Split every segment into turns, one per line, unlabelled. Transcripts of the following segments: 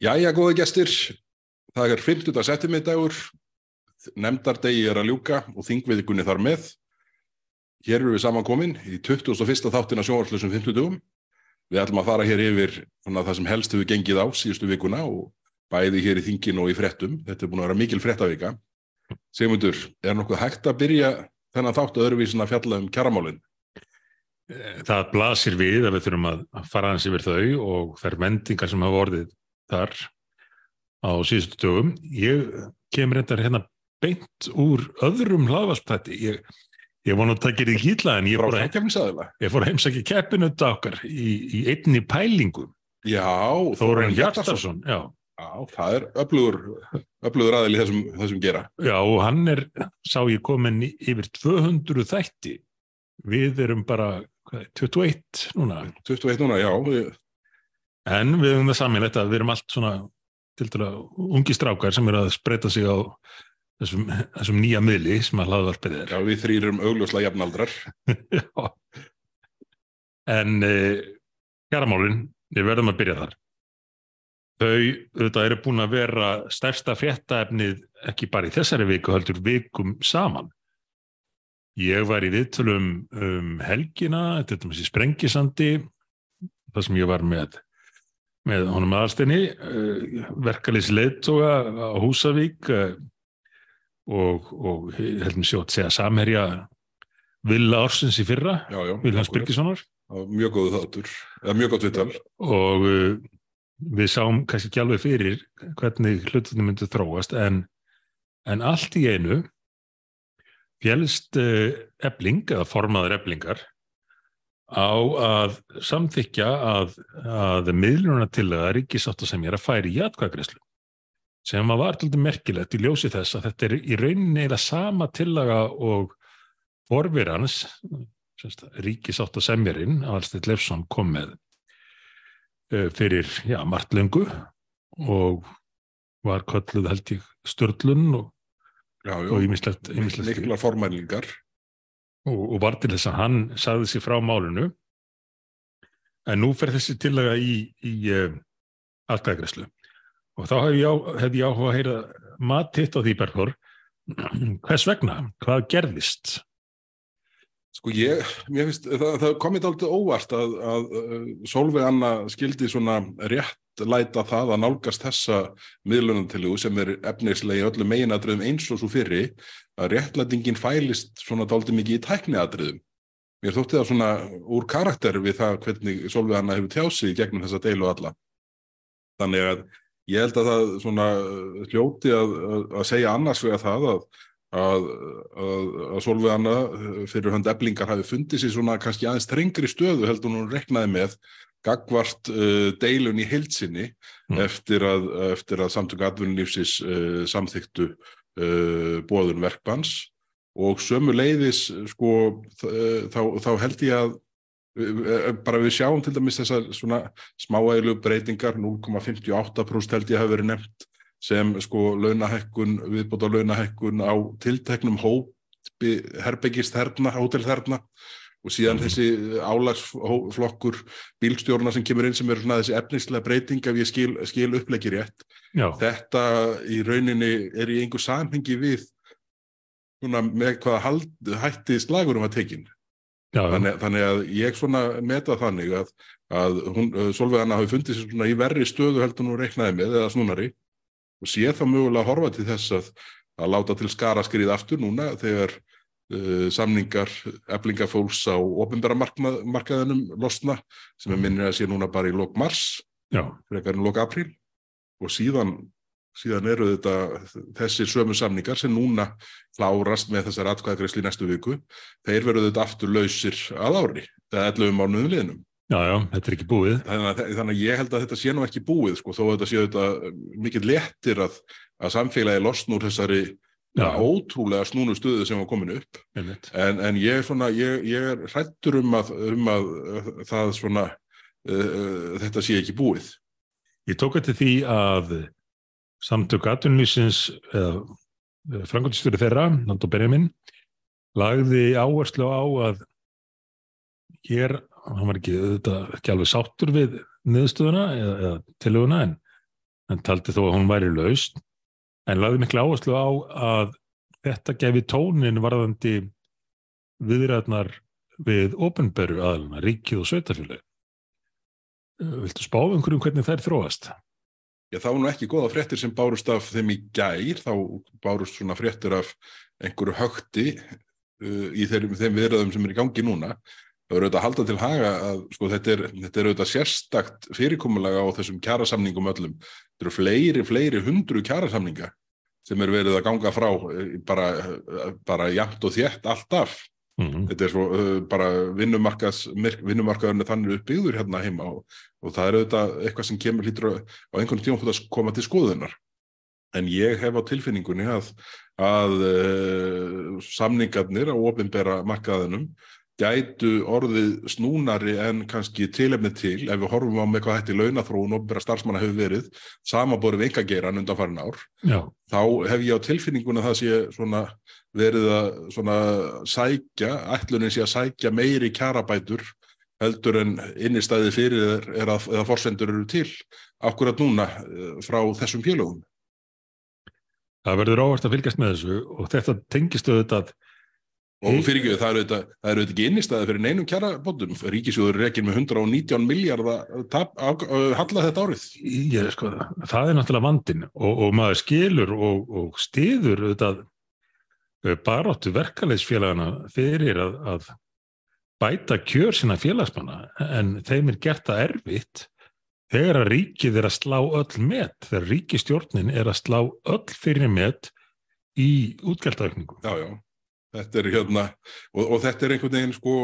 Jæja, góði gestir, það er 50. septemiddagur, nefndardegi er að ljúka og þingviðikunni þar með. Hér eru við samankomin í 21. þáttina sjónvarslösum 50 dugum. Við ætlum að fara hér yfir svona, það sem helst hefur gengið á síðustu vikuna og bæði hér í þingin og í frettum. Þetta er búin að vera mikil frettavika. Sigmundur, er nokkuð hægt að byrja þennan þáttu öðruvísin að fjalla um kjaramálinn?
Það blasir við að við þurfum að fara hans yfir þau og þær vendingar sem hafa orðið þar á síðustu dögum. Ég kemur reyndar hérna beint úr öðrum hlaðvarsplætti. Ég, ég vona að það gerir hýtla en ég fór, að, ég fór að heimsækja keppinu okkar í, í einni pælingu.
Já,
Þórun Hjartarsson. Já.
Já, það er öflugur, öflugur aðil í þessum, þessum gera.
Já, og hann er, sá ég komin yfir 200 þætti. Við erum bara hvað, 21 núna.
21 núna, já.
En við höfum það að við erum allt svona til dæla ungi strákar sem eru að spreita sig á þessum, þessum nýja miðli sem að hlaðvarpið er.
Já, við þrýrum augljóslega jafnaldrar.
En eh, kjaramálinn, við verðum að byrja þar. Þau auðvitað eru búin að vera stærsta fréttaefnið ekki bara í þessari viku, heldur vikum saman. Ég var í viðtölum um helgina, þetta er þessi sprengisandi, það sem ég var með, með honum aðalstinni, verkalýs leittóga á Húsavík og, og heldum sjótt segja samherja Villa Orsins í fyrra, Vilhelms Birgissonar.
Mjög góðu þáttur, eða mjög gótt viðtal.
Og við sáum kannski ekki alveg fyrir hvernig hlutunum myndi þróast en, en allt í einu fjelst ebling eða formaður eblingar á að samþykja að, að miðluna til að ríkisátt sem er að færi í atkvæðgreyslu sem var alltaf merkilegt í ljósi þess að þetta er í rauninni eða sama tillaga og forvir hans ríkisátt og semjarinn Alstedt Lefsson kom með fyrir, já, margt lengu og var kölluð held ég störlun og ímislegt
mikla formælingar
og, og var til þess að hann sagði sér frá málinu. En nú fer þessi tillaga í, í uh, atkvæðagreyslu og þá hef ég, áhuga að heyra matitt á því Bergþór. Hvers vegna, hvað gerðist
Sko ég, mér finnst, það, það komið aldrei óvart að, að Solveig Anna skildi svona rétt læta það að nálgast þessa miðlunantillugu sem er efnislega í öllu meginadröðum eins og svo fyrri að réttlætingin fælist svona aldrei mikið í tækniadröðum. Mér þótti það svona úr karakter við það hvernig Solveig Anna hefur tjásið gegnum þessa deilu alla. Þannig að ég held að það svona hljóti að, að, að segja annars vega það að að, að, að Solveig Anna fyrir hönd eblingar hafi fundið sér svona kannski aðeins trengri stöðu heldur hún reknaði með gagvart uh, deilun í heilsinni mm. eftir að, eftir að samtöku atvinnulífsis uh, samþyktu uh, bóðun verkbans og sömu leiðis sko þá, þá held ég að bara við sjáum til dæmis þessar svona smáægilu breytingar 0,58% held ég hafi verið nefnt sem sko launahekkun, viðbóta launahekkun á tilteknum hópi herbyggistherna, hótelþerna og síðan mm. þessi álagsflokkur bílstjórna sem kemur inn sem eru svona þessi efnislega breyting ef ég skil, skil upplegir rétt.
Já.
Þetta í rauninni er í einhver samhengi við svona með hvaða hald, hætti slagurum að tekinn. Þannig, þannig að ég svona meta þannig að, að hún, Solveig Anna hafi fundið sér svona í verri stöðu heldur nú reiknaði með eða snúnari og sé þá mögulega að horfa til þess að, að láta til skara skrið aftur núna þegar uh, samningar eflingafólks á ofinbæra markaðinum losna sem er minnir að sé núna bara í lok mars, frekar en lok april og síðan, síðan eru þetta þessi sömu samningar sem núna klárast með þessar atkvæðagreysli næstu viku, þeir veru þetta aftur lausir að ári, það er 11 mánuðum liðnum.
Já, já, þetta er ekki búið.
Þannig að, þannig að ég held að þetta sé nú ekki búið, sko, þó að þetta sé þetta mikið léttir að, að samfélagi losn úr þessari ja, ótrúlega snúnu stöðu sem var komin upp. En, en ég, svona, ég, ég er hrættur um að, um að það svona, uh, þetta sé ekki búið.
Ég tók eftir því að samtök aðtunlýsins, eða frangotistjóri þeirra, Nando Benjamin, lagði áherslu á að hér hann var ekki, þetta, ekki alveg sáttur við niðurstöðuna eða, eða tilhuguna en en taldi þó að hún væri laust en lagði miklu áherslu á að þetta gefi tónin varðandi viðræðnar við ofinberu aðluna, ríkið og sveitafjölu. Viltu spá um einhverjum hvernig þær þróast?
Já, það var nú ekki goða fréttir sem bárust af þeim í gær, þá bárust svona fréttir af einhverju högti uh, í þeim, þeim viðræðum sem er í gangi núna. Það verður auðvitað að halda til haga að sko, þetta, er, þetta er auðvitað sérstakt fyrirkomulega á þessum kjærasamningum öllum. Þetta eru fleiri, fleiri hundru kjærasamninga sem er verið að ganga frá eh, bara, bara jæmt og þétt alltaf. Mm -hmm. Þetta er svo uh, bara vinnumarkaðurinn þannig uppbyggður hérna heima og, og það er auðvitað eitthvað sem kemur hlýtur á einhvern tíum að koma til skoðunar. En ég hef á tilfinningunni að, að uh, samningarnir á ofinbera markaðinum gætu orðið snúnari en kannski tilefni til ef við horfum á með hvað hætti launathróun og bera starfsmanna hefur verið samaborið engageran undan farin ár Já. þá hef ég á tilfinninguna það sé svona verið að svona sækja, ætlunin sé að sækja meiri kjarabætur heldur en innistæði fyrir er að, eða forsendur eru til akkurat núna eh, frá þessum félögum
Það verður óvart að fylgjast með þessu og þetta tengist auðvitað
og fyrir ekki, það eru auðvitað ekki innistæði fyrir neinum kjara bóttum Ríkisjóður rekin með 119 miljardar halla þetta árið.
Ég, sko, það er náttúrulega vandin og, og maður skilur og, og stiður auðvitað baróttu verkalegsfélagana fyrir að, að bæta kjör sína félagsmanna. En þeim er gert það erfitt þegar að ríkið er að slá öll met, þegar ríkistjórnin er að slá öll fyrir met í útgjaldauðningu
Já, já þetta er hérna og, og þetta er einhvern veginn sko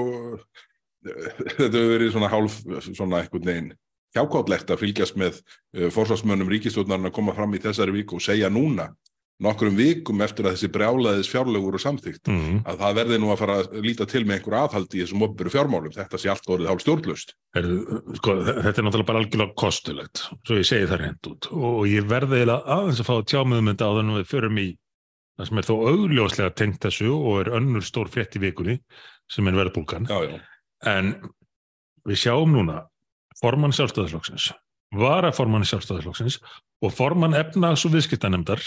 þetta hefur verið svona hálf svona einhvern veginn hjákáttlegt að fylgjast með uh, forsvarsmönnum ríkistjóðnarinn að koma fram í þessari viku og segja núna nokkrum vikum eftir að þessi brjálaðis fjárlegur og samþygt mm -hmm. að það verði nú að fara að líta til með einhver aðhaldi í þessum opveru fjármálum, þetta sé allt orðið hálf stjórnlust.
Sko, þetta er náttúrulega bara algjörlega kostulegt, svo ég segi það reynd út og ég verði aðeins að fá tjámiðum þetta á þannig að við förum í það sem er þó augljóslega tengt þessu og er önnur stór frétt í vikunni sem er verðbúlgan en við sjáum núna formann sjálfstæðarslóksins varaformann sjálfstæðarslóksins og formann efnags- og viðskiptanemdar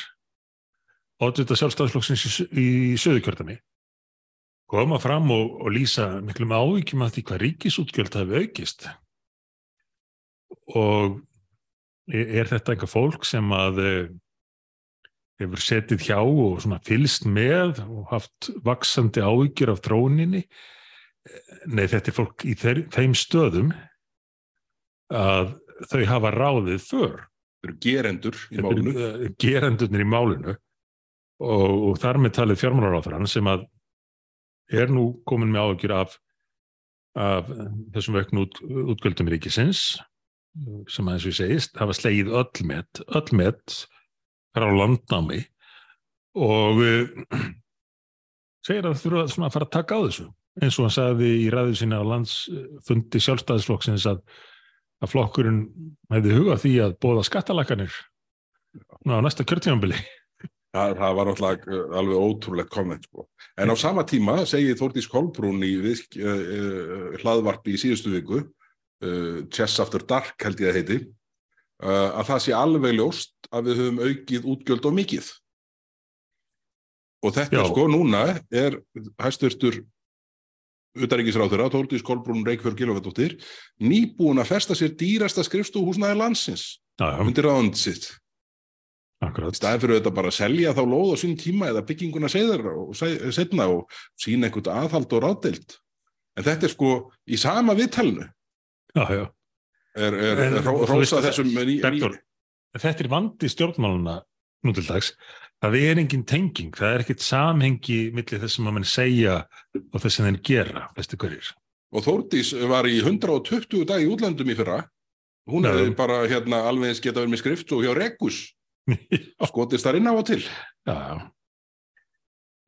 átvita sjálfstæðarslóksins í, söðukjörðami koma fram og, og lýsa miklum ávíkjum að því hvað ríkisútgjöld hafi aukist. Og er þetta einhver fólk sem að hefur setið hjá og fylst með og haft vaksandi ávíkjur af tróninni nei þetta er fólk í þeir, þeim stöðum að þau hafa ráðið för.
Þau eru gerendur í málunu
uh, gerendurnir í málunu og, og þar með talið fjármálaráþrann sem að er nú komin með ávíkjur af, af þessum vöknu út, útgöldum ríkisins sem að eins og ég segist hafa slegið öll með öll með frá landnámi og segir að þurfa að fara að taka á þessu eins og hann sagði í ræðu sína á landsfundi sjálfstæðisflokksins að, að flokkurinn hefði hugað því að bóða skattalakanir á næsta kjörtímanbili
Það, það var náttúrulega eh, alveg ótrúlegt komment sko. en á sama tíma segið Þórtís Kolbrún í uh, uh, hlaðvarpi í síðustu viku uh, Chess After Dark held ég að heiti að það sé alveg ljóst að við höfum aukið útgjöld og mikið. Og þetta Já. sko núna er hæsturstur utaríkisráður að Tóltís Kolbrún Reykjörg Gilofættóttir nýbúin að festa sér dýrasta skrifstúhúsnaði landsins Já. undir ráðandsitt staðið fyrir þetta bara að selja þá lóð á sín tíma eða bygginguna segðar og setna og sína einhvern aðhald og ráðdeild. En þetta er sko í sama viðtælnu
Já, já
er, er, er rósa þessum
Bertor, þetta er vandi stjórnmáluna nú til dags. Það er engin tenging, það er ekkit samhengi millir þess að mann segja og þess að henn gera, veistu hverjir.
Og Þórdís var í 120 dag í útlandum í fyrra. Hún hefði bara hérna alveg eins geta verið með skrift og hjá Regus skotist þar inn á og til.
Já,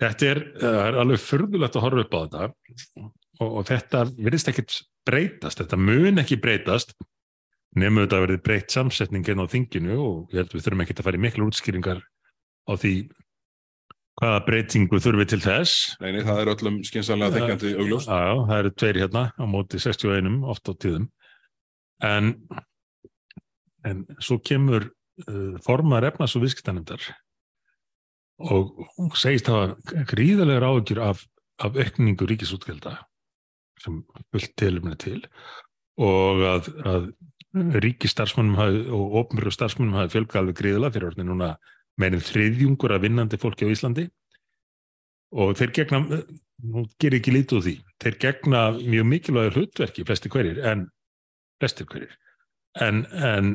Þetta er, er alveg förðulegt að horfa upp á þetta og, og þetta verðist ekkert breytast, þetta mun ekki breytast nefnum þetta að verði breytt samsetningin á þinginu og ég held að við þurfum ekki að fara í miklu útskýringar á því hvaða breytingu þurfum við til þess.
Nei, nei það er öllum skynsanlega þengjandi augljóst
Já, það eru tveir hérna á móti 61 oft á tíðum. En, en svo kemur uh, formar efnas og viðskiptanemdar og hún segist hafa gríðarlegar áhugjur af, af aukningu ríkisútgelda sem fullt tilumni til og að, að ríkistarfsmannum og ofnbjörgu starfsmannum hafi fjölga alveg gríðilega fyrir orðin núna meirinn þriðjungur af vinnandi fólki á Íslandi. Og þeir gegna, nú gerir ekki lítið úr því, þeir gegna mjög mikilvægur hlutverki, flesti hverjir, en flestir hverjir, en, en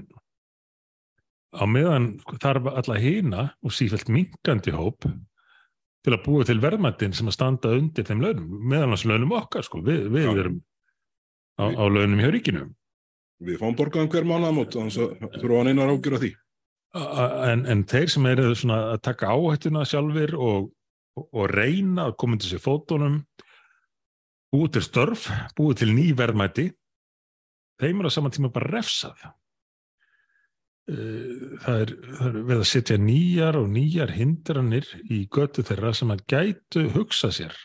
á meðan þarf alla hýna og sífælt minkandi hóp til að búa til verðmættin sem að standa undir þeim launum, meðan þess launum okkar, sko, við, við erum á, á launum hjá ríkinu.
Við fáum borgaðum hver mánuðamót, þannig að þurfa að neina rákjur á því.
En, en þeir sem eru að taka áhættuna sjálfur og, og, og reyna að koma til sér fótónum, búið til störf, búið til ný verðmæti, þeim er á saman tíma bara refsað. Eh, það er, er við að setja nýjar og nýjar hindranir í götu þeirra sem að gætu hugsa sér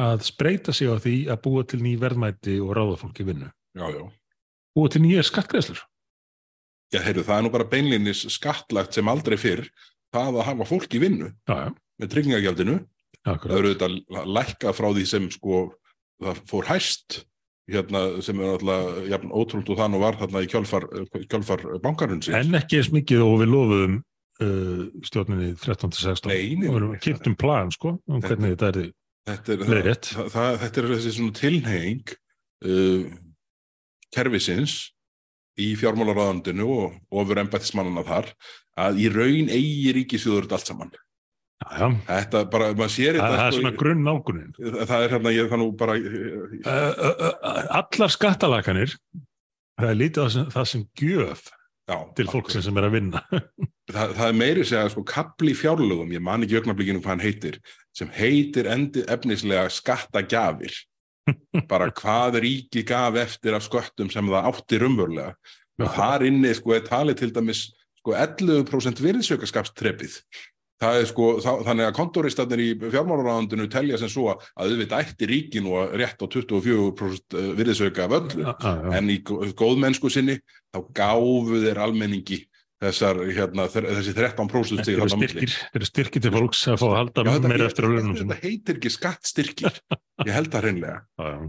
að spreita sig á því að búa til ný verðmæti og ráða fólki vinnu.
Já, já.
Búa til nýjar skattgreðslur.
Já, heyrðu, það er nú bara beinlinnis skattlagt sem aldrei fyrr það að hafa fólki vinnu
Já, já.
með tryggingagjaldinu. Það eru þetta lækka frá því sem sko það fór hæst hérna sem er alltaf jafn ótrúld og þann og var þarna í kjölfar, kjölfar bankarhunsins.
En ekki eins mikið og við lofuðum uh, stjórninni 13-16.
Nei, nei,
Við erum
nei.
kynntum plan, sko, um
Þetta-
hvernig þetta er.
Þetta er, það, það, þetta er þessi svona tilheng uh, kerfisins í fjármálaráðandinu og ofur embættismannana þar að í raun eigi ríkisjóður allt saman.
Já, já.
Þetta bara, maður sér þetta
það er
sko,
svona grunn nálgunin.
það er hérna, ég það nú bara
allar skattalakanir, það er lítið sem, það sem gjöf
já,
til fólksins sem er að vinna.
það, það er meiri segja sko kapli fjárlögum, ég man ekki augnablikinu hvað hann heitir, sem heitir endi efnislega skattagjafir bara hvað ríki gaf eftir af sköttum sem það átti rumvörlega og þar inni sko er talið til dæmis sko 11% virðsjökaskapstrepið það er sko, þá, þannig að kontoristarnir í fjármálaráðandinu telja sem svo að auðvitað ætti ríkin og rétt á 24% virðsjöka
já.
en í gó- góðmennsku sinni þá gáfu þeir almenningi þessar, hérna, þessi 13% stig
Þetta eru styrkir, til fólks að fá að halda meira eftir á sinni.
þetta heitir ekki skattstyrkir ég held það hreinlega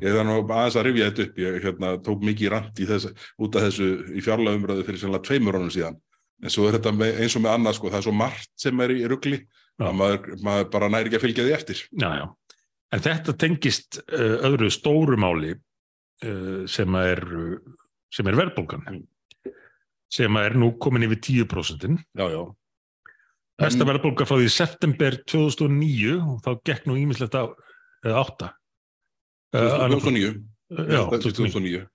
ég þannig að aðeins að rifja þetta upp ég hérna, tók mikið rand í þess, út af þessu í fjárlega umræðu fyrir sérlega tveimur ánum síðan en svo er þetta með, eins og með annað sko, það er svo margt sem er í rugli
Já.
að maður, maður bara næri ekki að fylgja því eftir
Já, já. En þetta tengist uh, öðru stóru máli uh, sem er, sem er verðbólgan sem er nú komin yfir 10%.
já, já.
Mesta verðbólga frá því september 2009 og þá gekk nú ímislegt á eða átta. Uh, annað-
2009
Já, 2009.
2009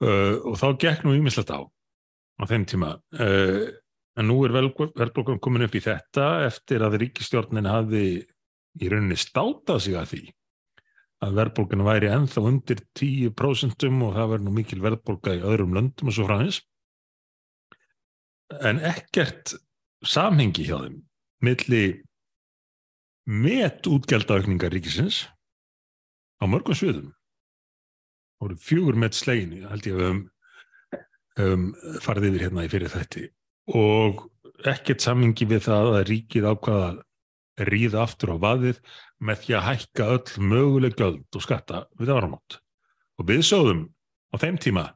Uh, og þá gekk nú ímislegt á á þeim tíma. Uh, en nú er verðbólgan komin upp í þetta eftir að ríkistjórnin hafi í rauninni státað sig að því að verðbólgan væri ennþá undir 10% og það verður nú mikil verðbólga í öðrum löndum og svo frá En ekkert samhengi hjá þeim milli met útgjaldaaukningar ríkisins á mörgum sviðum. Voru fjögur met slegin, held ég að höfum um, farið yfir hérna í fyrir þætti og ekkert samhengi við það að ríkið ákvaða að ríða aftur á vaðið með því að hækka öll möguleg göld og skatta við áramót. Og við sögðum á þeim tíma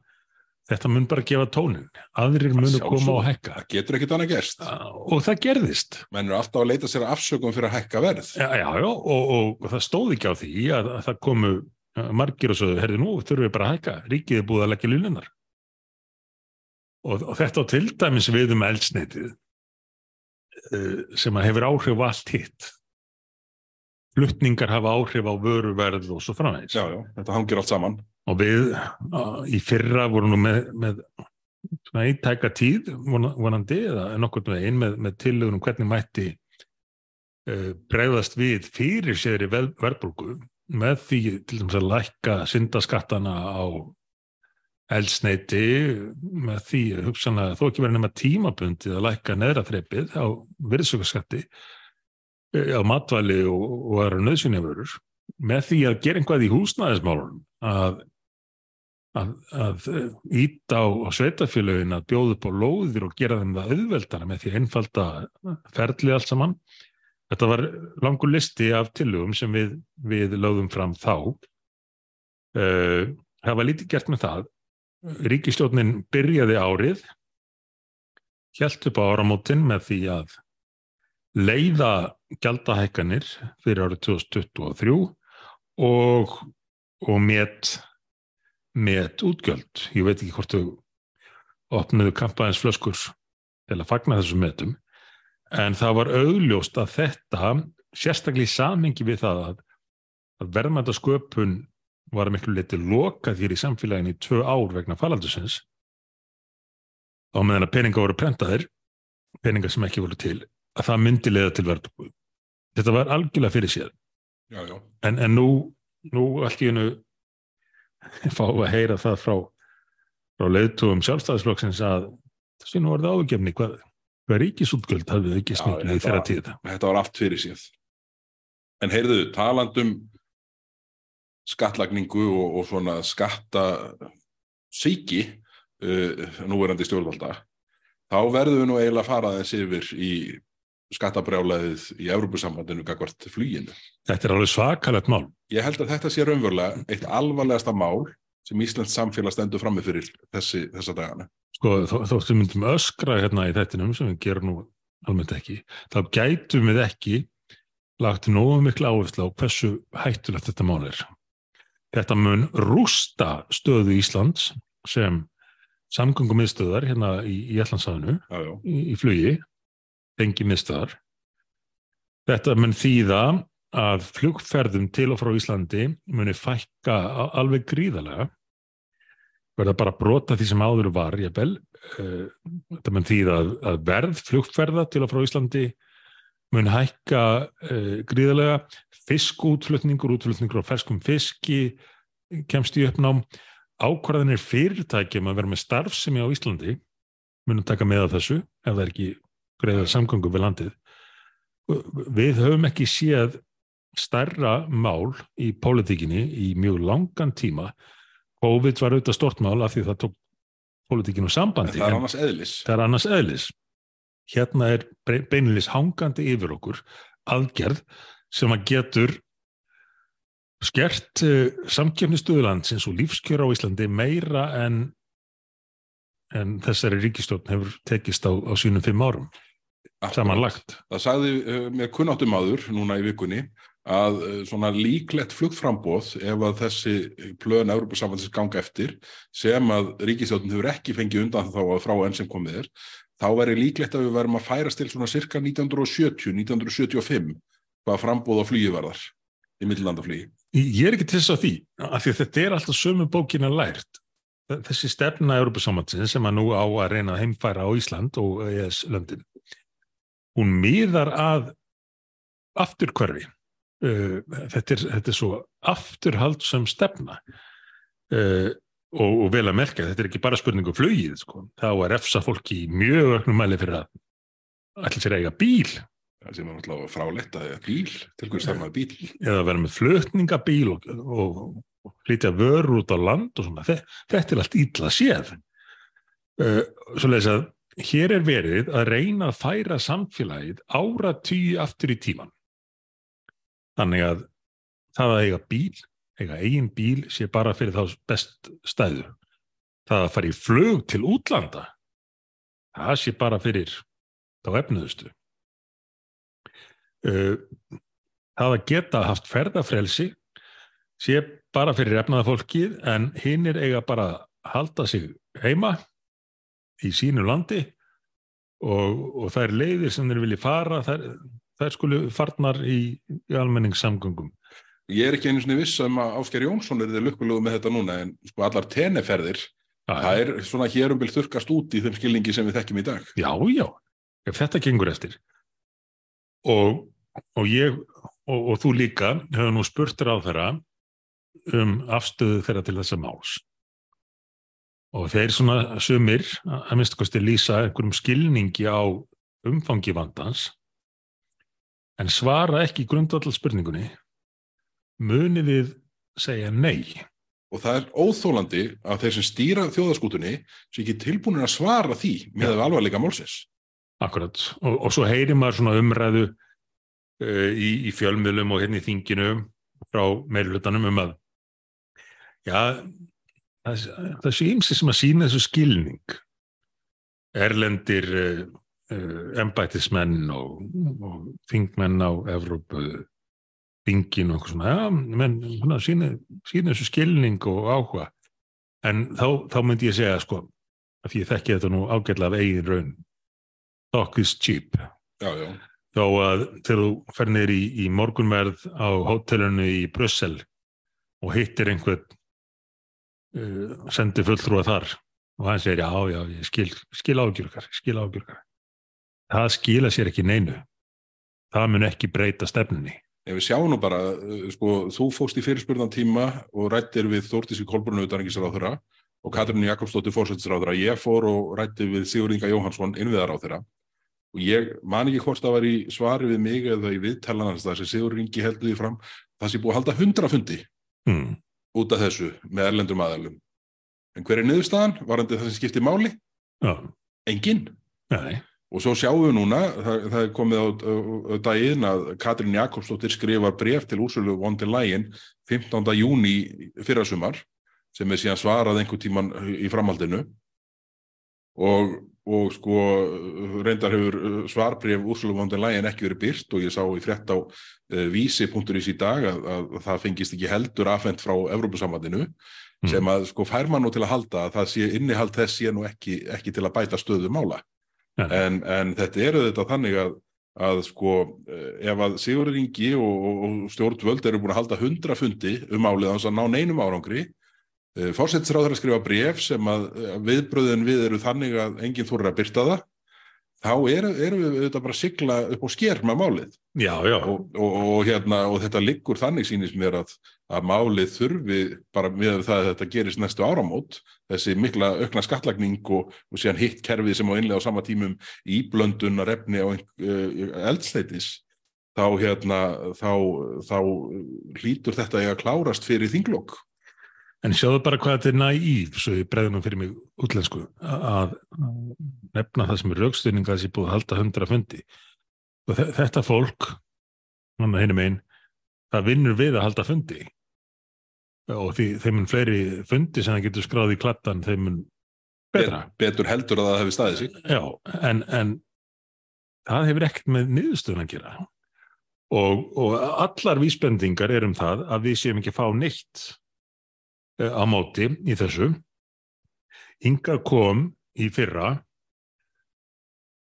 þetta mun bara gefa tónin. Aðrir munu
sjálfsögðu.
koma og hækka.
það getur ekkit annað gerst
Og það gerðist.
menn eru alltaf að leita sér að afsökum fyrir að hækka verð
Já, já, já og, og, og það stóð ekki á því að, að það komu margir og sögðu, herði nú, þurfum við bara að hækka, ríkið er búið að leggja lununar. Og, og þetta á til dæmis við um eldsneitið uh, sem að hefur áhrif allt hitt. Flutningar hafa áhrif á vöruverð og svo
já, þetta hangir allt saman
Og við í fyrra vorum nú með, með svona eintæka tíð vona- vonandi eða nokkurn veginn með, með tillögunum hvernig mætti uh, bregðast við fyrir sér í verðbólgu með því til dæmis að lækka syndaskattana á eldsneiti með því hugsanlega þó ekki verið nema tímabundið að lækka neðra þreipið á virðsökkaskatti á matvæli og, og aðra nöðsynjaförur með því að gera einhvað í húsnæðismálunum að, að, að íta á, á sveitafélögin að bjóða upp á lóðir og gera þeim það auðveldara með því einfalda ferli allt saman. Þetta var langur listi af tillögum sem við, við lögðum fram þá. Uh, það var lítið gert með það. Ríkistjórnin byrjaði árið, hjælt upp á áramótin með því að leiða gjaldahækkanir fyrir árið 2023 og, og met, met útgjöld. Ég veit ekki hvort þau opnuðu kampaðins flöskur til að fagna þessum metum, en það var augljóst að þetta, sérstaklega í samhengi við það að, að verðmændasköpun var miklu liti lokað fyrir samfélaginu í tvö ár vegna falandusins á meðan að peninga voru prentaðir, peninga sem ekki voru til, að það myndi leiða til verðbúið. Þetta var algjörlega fyrir sér.
Já, já.
En, en nú, nú allt í hennu fá að heyra það frá, frá leiðtúum sjálfstæðisflokksins að þessi nú var það ágefni hvað, hvað ríkisútgöld hafið ekki smikið í þeirra tíða.
Þetta var allt fyrir sér. En heyrðu, talandum skattlagningu og, og svona skatta síki uh, núverandi stjórnvalda, þá verðum við nú eiginlega að fara þess yfir í skattabrjálaðið í Európusambandinu gagvart flýinu.
Þetta er alveg svakalegt mál.
Ég held að þetta sé raunverulega eitt alvarlegasta mál sem Íslands samfélag stendur fram með fyrir þessi, þessa dagana.
Sko þó, þóttum myndum öskra hérna í þettinum sem við gerum nú almennt ekki, þá gætum við ekki lagt nógu miklu áherslu á hversu hættulegt þetta mál er. Þetta mun rústa stöðu Íslands sem samgöngum miðstöðar hérna í, í Allandsafinu, í, í flugi, fengi miðstöðar. Þetta mun þýða að flugferðum til og frá Íslandi muni fækka alveg gríðarlega. Verða bara brota því sem áður var ég bel þetta mun þýða að, að verð flugferða til og frá Íslandi mun hækka uh, gríðarlega. Fiskútflutningur, útflutningur á ferskum fiski kemst í uppnám. Ákvarðanir fyrirtækjum að vera með starfsemi á Íslandi munum taka með að þessu ef það er ekki greiðar samgöngu við landið. Við höfum ekki séð stærra mál í pólitíkinni í mjög langan tíma. COVID var auðvitað stort mál af því það tók pólitíkinu sambandi
það er annars eðlis.
er annars eðlis. Hérna er beinilis hangandi yfir okkur aðgerð sem að getur skert uh, samkjöfnistuðlandsins og lífskjör á Íslandi meira en, en þessari ríkistjórn hefur tekist á, á sínum fimm árum samanlagt.
Það sagði uh, mér kunnáttum áður núna í vikunni að uh, svona líklegt flugframbóð ef að þessi plöðun Európa-samfansis ganga eftir sem að ríkistjórn hefur ekki fengið undan þá að frá enn sem komið er þá væri líklegt að við verðum að færast til svona cirka 1970-1975 hvaða frambóð á flugi verðar í millandaflugi.
Ég er ekki til þess að því, af því að þetta er alltaf sömu bókina lært. Þessi stefna Európa-samfansin sem að nú á að reyna að heimfæra á Ísland og ES-löndin hún miðar að afturkverfi uh, þetta, þetta er svo afturhaldsum stefna. Uh, og, og vel að merka þetta er ekki bara spurningu um flugið sko. þá er efsa fólki mjög öknum mæli fyrir að allir sér eiga bíl.
Það sem er náttúrulega fráleitt að bíl til hverju stafnaði bíl?
Eða vera með flutningabíl og, og, og flytja vörur út á land og svona. Þetta er allt ítla séð. Uh, svo leiðis að hér er verið að reyna að færa samfélagið ára tíu aftur í tíman. Þannig að það að eiga bíl, eiga eigin bíl sé bara fyrir þá best stæður. Það að fara í flög til útlanda, það sé bara fyrir þá efnuðustu. Það að geta haft ferðafrelsi sé bara fyrir efnaða fólkið en hinn er eiga bara að halda sig heima í sínu landi og, og það er leiðir sem þeir vilja fara það er skulu farnar í, í almenningssamgöngum.
Ég er ekki einu svona viss um að Ásker Jónsson er þið lukkulegu með þetta núna en sko allar teneferðir ja, það er svona hérumbil þurkast út í þeim skilningi sem við þekkjum í dag.
Já, já, ef þetta gengur eftir. Og, og ég og, og þú líka hefur nú spurtur á þeirra um afstöðu þeirra til þessa máls. Og þeir svona sumir að minnst kosti lýsa einhverjum skilningi á umfangi vandans en svara ekki grundvall spurningunni muni við segja nei?
Og það er óþólandi að þeir sem stýra þjóðaskútunni sé ekki tilbúinir að svara því með alvarleika málsins.
Akkurat, og, og svo heyrir maður svona umræðu uh, í, í fjölmiðlum og hérna í þinginu frá meirlutanum um að já, það, það sé ymsi sem að sína þessu skilning. Erlendir uh, embætismenn og, og þingmenn á Evrópu þingin og eitthvað svona, já, menn svona, sína, þessu skilning og áhuga. En þá, þá myndi ég segja sko, að því ég þekki þetta nú ágætla af eigin raun talk is cheap.
Já, já.
þó að þegar þú fer neyri í, í morgunverð á hótelinu í Brussel og hittir einhvern uh, sendir fulltrúa þar og hann segir já, já, ég skil, skil ágjörgar skil ágjörgar það skila sér ekki neinu það mun ekki breyta stefnunni
Ef við sjáum nú bara, uh, sko, þú fóst í fyrirspurðan tíma og rættir við Þórtísi Kolbrunni utanengisráðura og Katrínu Jakobsdóttir fórsættisráðura. Ég fór og rætti við Sigur Inga Jóhansson innviðaráðura og ég man ekki hvort það var í svari við mig eða í viðtælanans það sem Sigur Ingi heldur því fram það sé búið að halda hundra fundi
hmm.
út af þessu með erlendum aðalum. En hver er niðurstaðan? Varandi það sem skipti máli?
Já,
Engin.
nei,
Og svo sjáum við núna, það, það er komið á, á, á daginn að Katrín Jakobsdóttir skrifar bref til úrsölu von der Leyen 15. júni fyrrasumar sem er síðan svarað einhver tíman í framhaldinu og, og sko reyndar hefur svarbref úrsölu von der Leyen ekki verið byrt og ég sá í frétt á uh, vísi.is í dag að, að það fengist ekki heldur afhent frá Evrópusamvandinu
Mm.
sem að sko fær mann nú til að halda að það sé innihald þess sé nú ekki, ekki til að bæta stöðu mála en, en þetta eru þetta þannig að, að sko eh, ef að Sigurður Ingi og, og, og stjórnvöld eru búin að halda hundra fundi um álið hans að ná neinum árangri fórsettisráður að skrifa bref sem að eh, viðbröðin við eru þannig að enginn þóra að byrta það þá eru, eru við auðvitað bara að sigla upp á sker með málið
já, já,
og, og, og, hérna, og þetta liggur þannig sínist mér að, að málið þurfi bara með það að þetta gerist næstu áramót þessi mikla aukna skattlagning og, og síðan hitt kerfið sem á einlega á sama tímum íblöndunar efni á uh, eldstætis þá, hérna, þá, þá hlýtur þetta að klárast fyrir þinglokk
En sjáðu bara hvað þetta er næýf, svo ég bregði nú fyrir mig útlensku, að nefna það sem er raukstuðninga þessi búið að halda hundra fundi. Og þe- þetta fólk, einn, það vinnur við að halda fundi. Og því þeim mun fleiri fundi sem það getur skráð í klattan, þeim mun betra.
betur heldur að það hefði staðið sig
Já, en, en það hefur ekkert með niðurstöðun að gera. Og, og allar vísbendingar er um það að við séum ekki að fá neitt eh, á móti í þessu. Inga kom í fyrra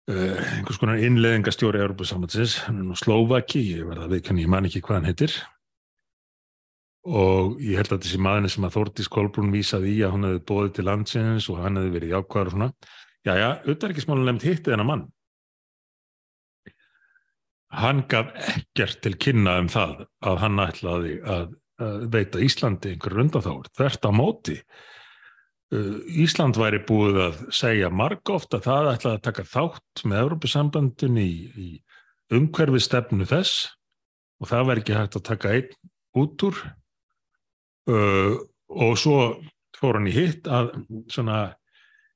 einhvers konar innleðingastjóri Európa-sambandsins, hann er nú Slovaki, ég verða að viðkanni, ég man ekki hvað hann heitir og ég held að þessi maðurinn sem að Þórtís Kolbrún vísaði í að hún hefði bóðið til landsins og hann hefði verið jákvæður og svona. Já, já, auðvitað nefnt hitti þennan mann. Hann gaf ekkert til kynna um það að hann ætlaði að, að veita Íslandi einhver rundaþáur. Þvert á móti. Uh, Ísland væri búið að segja margóft að það ætlaði að taka þátt með Európusambandin í, í umhverfi stefnu þess og það væri ekki hægt að taka einn út úr uh, og svo fór hann í hitt að svona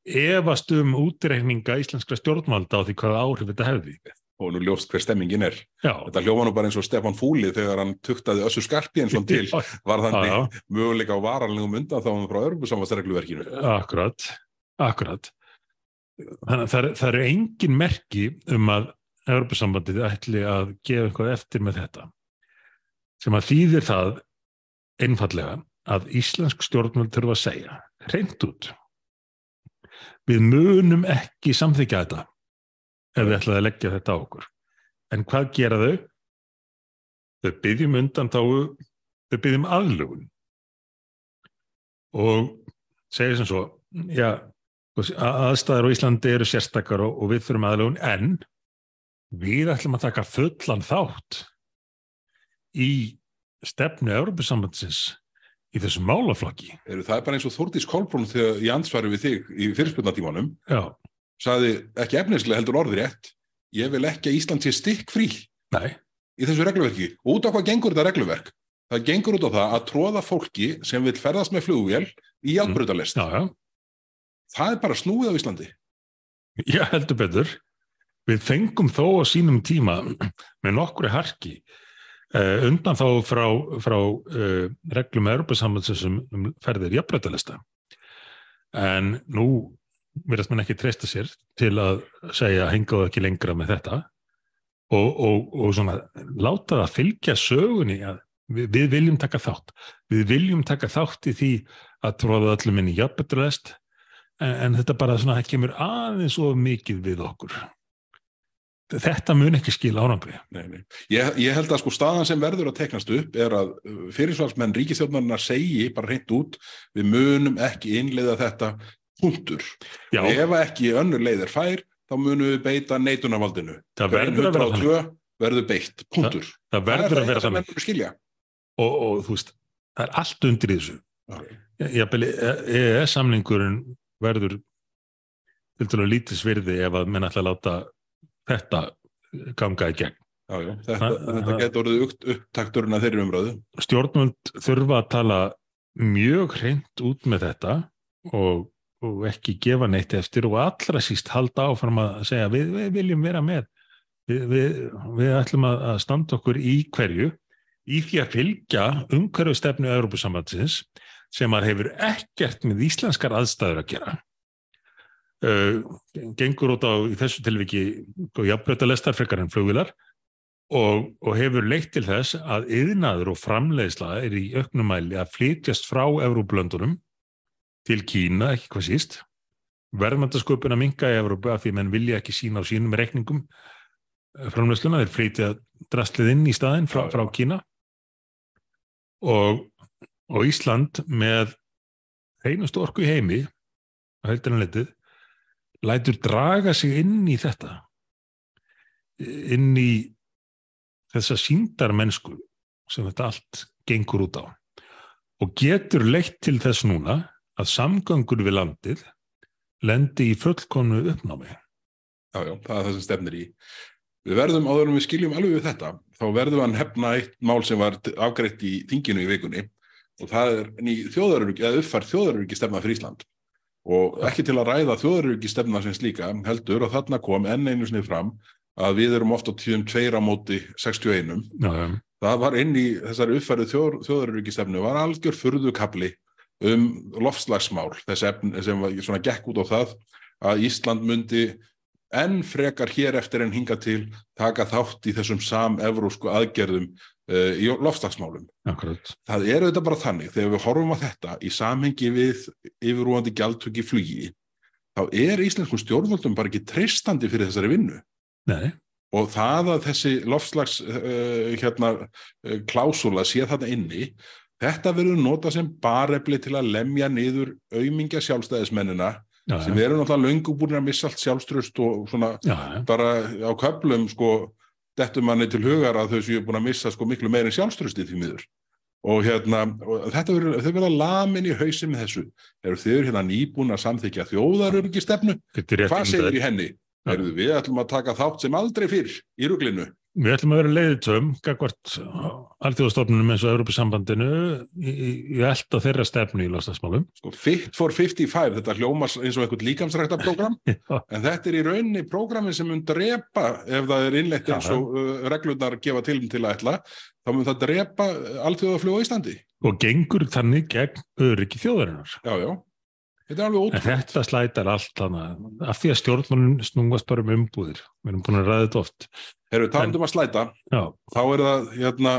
efast um útreikninga íslenskra stjórnvalda á því hvaða áhrif þetta hefði.
Og nú ljóst hver stemmingin er
Já,
þetta hljóma nú bara eins og Stefán Fúli þegar hann tuktaði Össur Skarpínsson til
Já,
var
já,
þannig möguleika á varanlegum undan þá frá Örbusamvarsregluverkinu
akkurat, akkurat. Þannig að það, er- eru engin merki um að Europasambandið ætli að gefa eitthvað eftir með þetta. Sem að þýðir það einfallega að íslensk stjórnvöld þurfa að segja, reynd út. Við munum ekki samþykja þetta ef við ætlaði að leggja þetta á okkur. En hvað gera þau? Þau byggjum undan þau byggjum aðlugun og segja sem svo, já, aðstæður á Íslandi eru sérstakar og, og við þurfum aðlugun, en við ætlum að taka fullan þátt í stefnu Európusambandsins í þessum málaflokki.
eru það er bara eins og Þórdís Kolbrún þegar í ansvari við þig í fyrirspurnatímanum
Já,
saði ekki efnislega heldur orðið rétt ég vil ekki að Ísland sé stikk frí
nei,
í þessu regluverki. Út á hvað gengur þetta regluverk? Það gengur út á það að tróða fólki sem vil ferðast með flugvél í játbrutalest.
já, já,
Það er bara snúið á Íslandi.
ég heldur betur. Við fengum þó á sínum tíma með nokkru harki uh, undan þá frá, frá uh, reglum Europasambandsins um, ferðir jafnbreytalista en nú verðast mann ekki treysta sér til að segja hengaðu ekki lengra með þetta. Og, og, og svona láta það fylgja sögunni að við, við viljum taka þátt. Við viljum taka þátt í því að tróða öllum inn í jafnbreytalist en, en þetta bara svona það kemur aðeins of mikið við okkur. Þetta mun ekki skila árangri.
Ég, ég held að sko staðan sem verður að teknast upp er að fyrirsvarsmenn ríkistjórnarnar segi bara hreint út við munum ekki innleiða þetta punktur.
Já,
Ef ekki önnur leið er fær þá munum við beita neitunarvaldinu.
það verður að vera þannig
102 verður beitt, punktur.
það verður að vera
Það
þannig
er það sem skilja.
og, og þú veist, það er allt undir þessu Jafnvel EES samningurinn verður til dælu lítið svirði ef að menn ætla að láta þetta ganga í gegn.
Já, já. Þetta,
Það-
þetta
það-
getur orðið upp, upptakturinn að þeirri umröðu.
Stjórnmöld þurfa að tala mjög hreint út með þetta og, og ekki gefa neitt eftir og allra síst halda áfram að segja við, við viljum vera með. Við, við, við ætlum að, að standa okkur í hverju í því að fylgja umhverju stefnu Európusambandsins sem að hefur ekkert með íslenskar aðstæður að gera. Uh, gengur út á í þessu tilviki jafnbreytalestar frekar en flugvilar og, og hefur leitt til þess að yðnaður og framleiðsla er í auknumæli að flytjast frá Európlöndunum til Kína, ekki hvað síst. Verðmændasköpun að minka í Európa af því menn vilja ekki sína á sínum reikningum eh, framleiðsluna, þeir flytja drastlið inn í staðinn frá, frá Kína. Og, og Ísland með hreinustu orku í heimi að heldurinn letið lætur draga sig inn í þetta inn í þessa síndar mennsku sem þetta allt gengur út á. Og getur leitt til þess núna að samgöngur við landið lendi í fullkonu uppnámi.
Já, já, það er það sem stefnir í. Við verðum, áður en við skiljum alveg við þetta, þá verðum við að hefna eitt mál sem var afgreitt í þinginu í vikunni og það er ný þjóðaröryggi, eða uppfært þjóðaröryggi stefna fyrir Ísland. Og ekki til að ræða þjóðaröryggi stefna sem slíka, heldur og þarna kom enn einu sinni fram að við erum ofta tíðum tveir á móti 61.
Já, já,
Það var inn í þessari uppfærið þjóð, þjóðaröryggi stefnu var algjör furðukabli um loftslagsmál, þess efn sem svona gekk út á það að Ísland myndi enn frekar hér eftir en hinga til taka þátt í þessum sam-evrósku aðgerðum uh, í loftslagsmálum.
akkurat.
Það er auðvitað bara þannig, þegar við horfum á þetta í samhengi við yfirúandi gjaldtöki flugi, þá er íslenskum stjórnvöldum bara ekki treystandi fyrir þessari vinnu.
Nei,
Og það að þessi loftslags uh, hérna, uh, klásula sé þarna inni, þetta verður nota sem barefli til að lemja niður aumingja sjálfstæðismennina
já,
sem eru náttúrulega löngu búin að missa allt sjálfströst og svona
já,
bara á köflum sko dettum manni til hugar að þau séu búin að missa sko miklu meira en sjálfströsti því miður. Og hérna, og þetta verður þau verða lamin í hausin með þessu. Eru þau hérna nýbúin að samþykja þjóðaröryggi stefnu,
þetta
hvað segir í henni? Við ætlum að taka þátt sem aldrei fyrr í ruglinu.
Við ætlum að vera leiðitöfum gagvart alþjóðastofnunum eins og Európa-sambandinu í, í, í elda þeirra stefnu í lostasmálum.
Sko, Fit for 55, þetta hljómas eins og einhvern líkamsrækta program, en þetta er í rauninni programmin sem mun drepa, ef það er innleitt eins og uh, reglurnar gefa til til að ætla, þá mun það drepa alþjóðaflug á Íslandi.
og gengur þannig gegn öryggi þjóðarinnar.
Já, já. Þetta er alveg
En
ótrúlega.
þetta slætar allt þannig af því að stjórnmálun snúast bara um umbúðir. Við erum búin að ræða þetta oft.
Herru, talandum að slæta,
Já,
þá er það hérna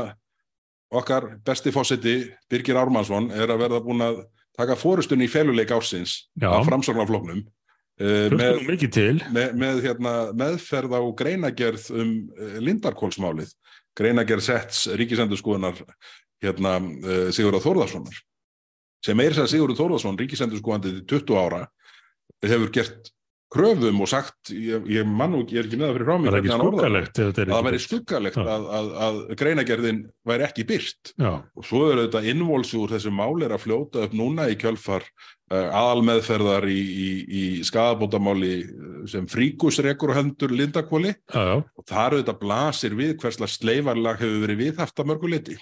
okkar besti fósiti, Birgir Ármannsson, er að verða búin að taka fórustunni í feluleik ársins
Já.
af framsóknarfloknum uh,
hlustum
með,
nú mikið til.
með, með hérna, meðferð á greinagerð um uh, Lindarkólsmálið, greinagerð setts ríkisendurskoðunar hérna, uh, Sigurður Þórðarssonar sem meir sér Sigurður Þórðarsson, ríkisendurskoðandi til 20 ára, hefur gert kröfum og sagt, ég, ég mann og ég er ekki með það fyrir frá mig
Það er er
að væri skuggalegt að, að, að greinagerðin væri ekki byrt
Já,
og svo er þetta innvolsi úr þessu mál er að fljóta upp núna í kjölfar uh, aðalmeðferðar í, í, í skadabótamáli uh, sem fríkusrekur og hendur
já.
og þar auðvitað blasir við hversla sleifarlag hefur verið viðhaft að mörgu liti